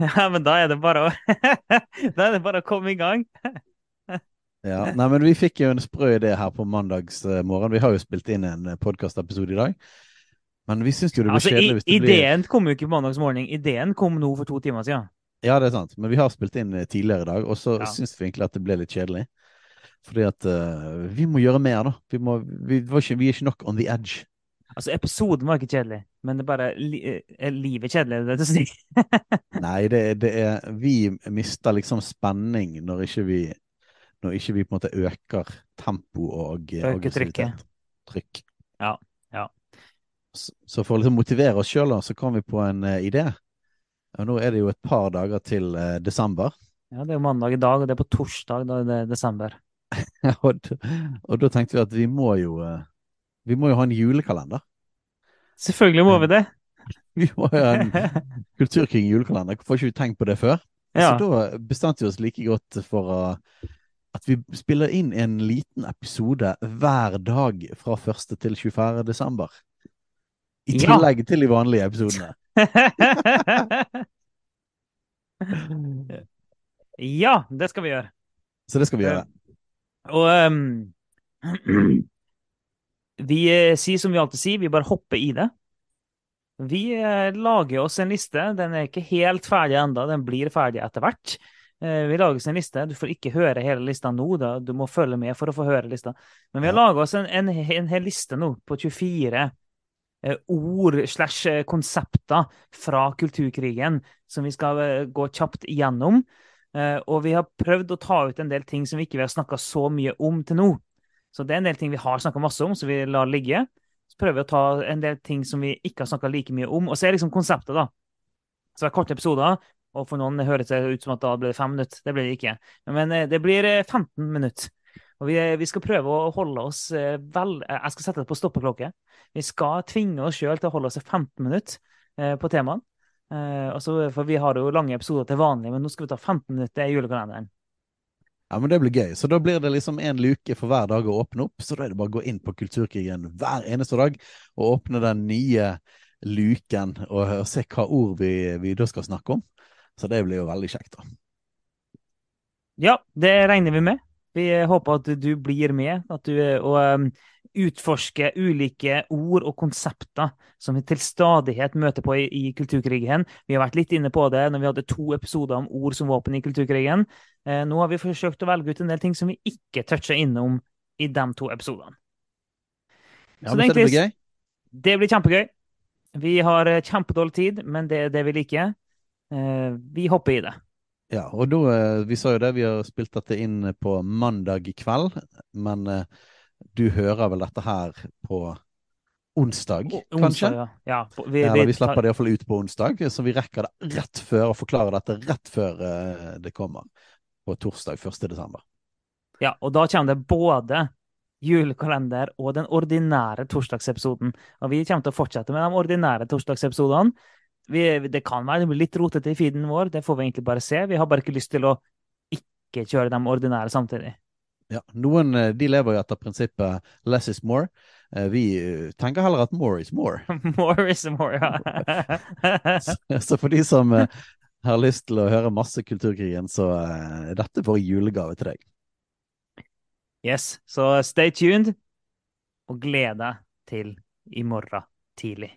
Ja, men da er det bare å Da er det bare å komme i gang. Ja, nei, men Vi fikk jo en sprø idé her på mandagsmorgen. Vi har jo spilt inn en podkastepisode i dag. Men vi syns jo det blir Altså, kjedelig hvis det blir ideen kom jo ikke på mandagsmorgen. Ideen kom nå for to timer siden. Ja, det er sant. Men vi har spilt inn eh, tidligere i dag, og så Ja. syns vi egentlig at det ble litt kjedelig. Fordi at uh, vi må gjøre mer, da. Vi, må, vi, ikke, vi er ikke nok on the edge. Altså, episoden var ikke kjedelig, men det er bare er livet kjedelig. Det er det å si. Nei, det, det er Vi mister liksom spenning når ikke vi Når ikke vi på en måte øker tempo og eh, Øker trykket. Trykk. Ja, ja. Så, så for å liksom motivere oss sjøl, så kom vi på en uh, idé. Og nå er det jo et par dager til uh, desember. Ja, det er jo mandag i dag, og det er på torsdag, da er desember. og, og da tenkte vi at vi må jo uh, Vi må jo ha en julekalender. Selvfølgelig må vi det. Vi må ha en Kulturkrig julekalender. Hvorfor har ikke vi tenkt på det før? Ja. Så da bestemte vi oss like godt for at vi spiller inn en liten episode hver dag fra 1. til 24. desember. I Ja. tillegg til de vanlige episodene. ja, det skal vi gjøre. Så det skal vi gjøre. Og ehm, vi eh, sier som vi alltid sier, vi bare hopper i det. Vi eh, lager oss en liste. Den er ikke helt ferdig enda, den blir ferdig etter hvert. Eh, vi lager oss en liste. Du får ikke høre hele lista nå, da. du må følge med for å få høre lista. Men vi har Ja. laga oss en, en, en hel liste nå på 24 eh, ord slash konsepter fra kulturkrigen som vi skal gå kjapt igjennom. Eh, og vi har prøvd å ta ut en del ting som vi ikke har snakka så mye om til nå. Så det er en del ting vi har snakka masse om, som vi lar ligge. Så prøver vi å ta en del ting som vi ikke har snakka like mye om. Og så er liksom konseptet, da. Så det er korte episoder, og for noen høres det ut som at da ble det fem minutter. Det blir det ikke. Men eh, det blir eh, 15 minutter. Og vi, vi skal prøve å holde oss eh, vel eh, Jeg skal sette det på stoppeklokke. Vi skal tvinge oss sjøl til å holde oss i 15 minutter eh, på temaene. Eh, for vi har jo lange episoder til vanlig, men nå skal vi ta 15 minutter i julekalenderen. Ja, men det blir gøy. Så da blir det liksom en luke for hver dag å åpne opp. Så da er det bare å gå inn på Kulturkrigen hver eneste dag og åpne den nye luken og, og se hva ord vi, vi da skal snakke om. Så det blir jo veldig kjekt, da. Ja, det regner vi med. Vi håper at du blir med, at du og utforsker ulike ord og konsepter som vi til stadighet møter på i, i kulturkrigen. Vi har vært litt inne på det når vi hadde to episoder om ord som våpen i kulturkrigen. Eh, nå har vi forsøkt å velge ut en del ting som vi ikke toucher innom i de to episodene. Ja, Så det blir gøy. Det blir kjempegøy. Vi har eh, kjempedårlig tid, men det er det vi liker. Eh, vi hopper i det. Ja, og da, eh, vi sa jo det, vi har spilt dette inn på mandag kveld, men eh, du hører vel dette her på onsdag, kanskje? Onsdag, ja. ja. Vi, vi, eller vi slipper det iallfall ut på onsdag, så vi rekker det rett før og forklarer dette rett før eh, det kommer. På torsdag 1. desember. Ja, og da kommer det både julekalender og den ordinære torsdagsepisoden. Og vi kommer til å fortsette med de ordinære torsdagsepisodene. Vi, det kan være det blir litt rotete i feeden vår, det får vi egentlig bare se. Vi har bare ikke lyst til å ikke kjøre de ordinære samtidig. Ja, Noen eh, de lever jo etter prinsippet 'less is more'. Eh, Vi eh, tenker heller at 'more is more'. more is more, ja. Så for de som har lyst til å høre masse Kulturkrigen, så er dette vår julegave til deg. yes, så stay tuned, og gled deg til i morgen tidlig.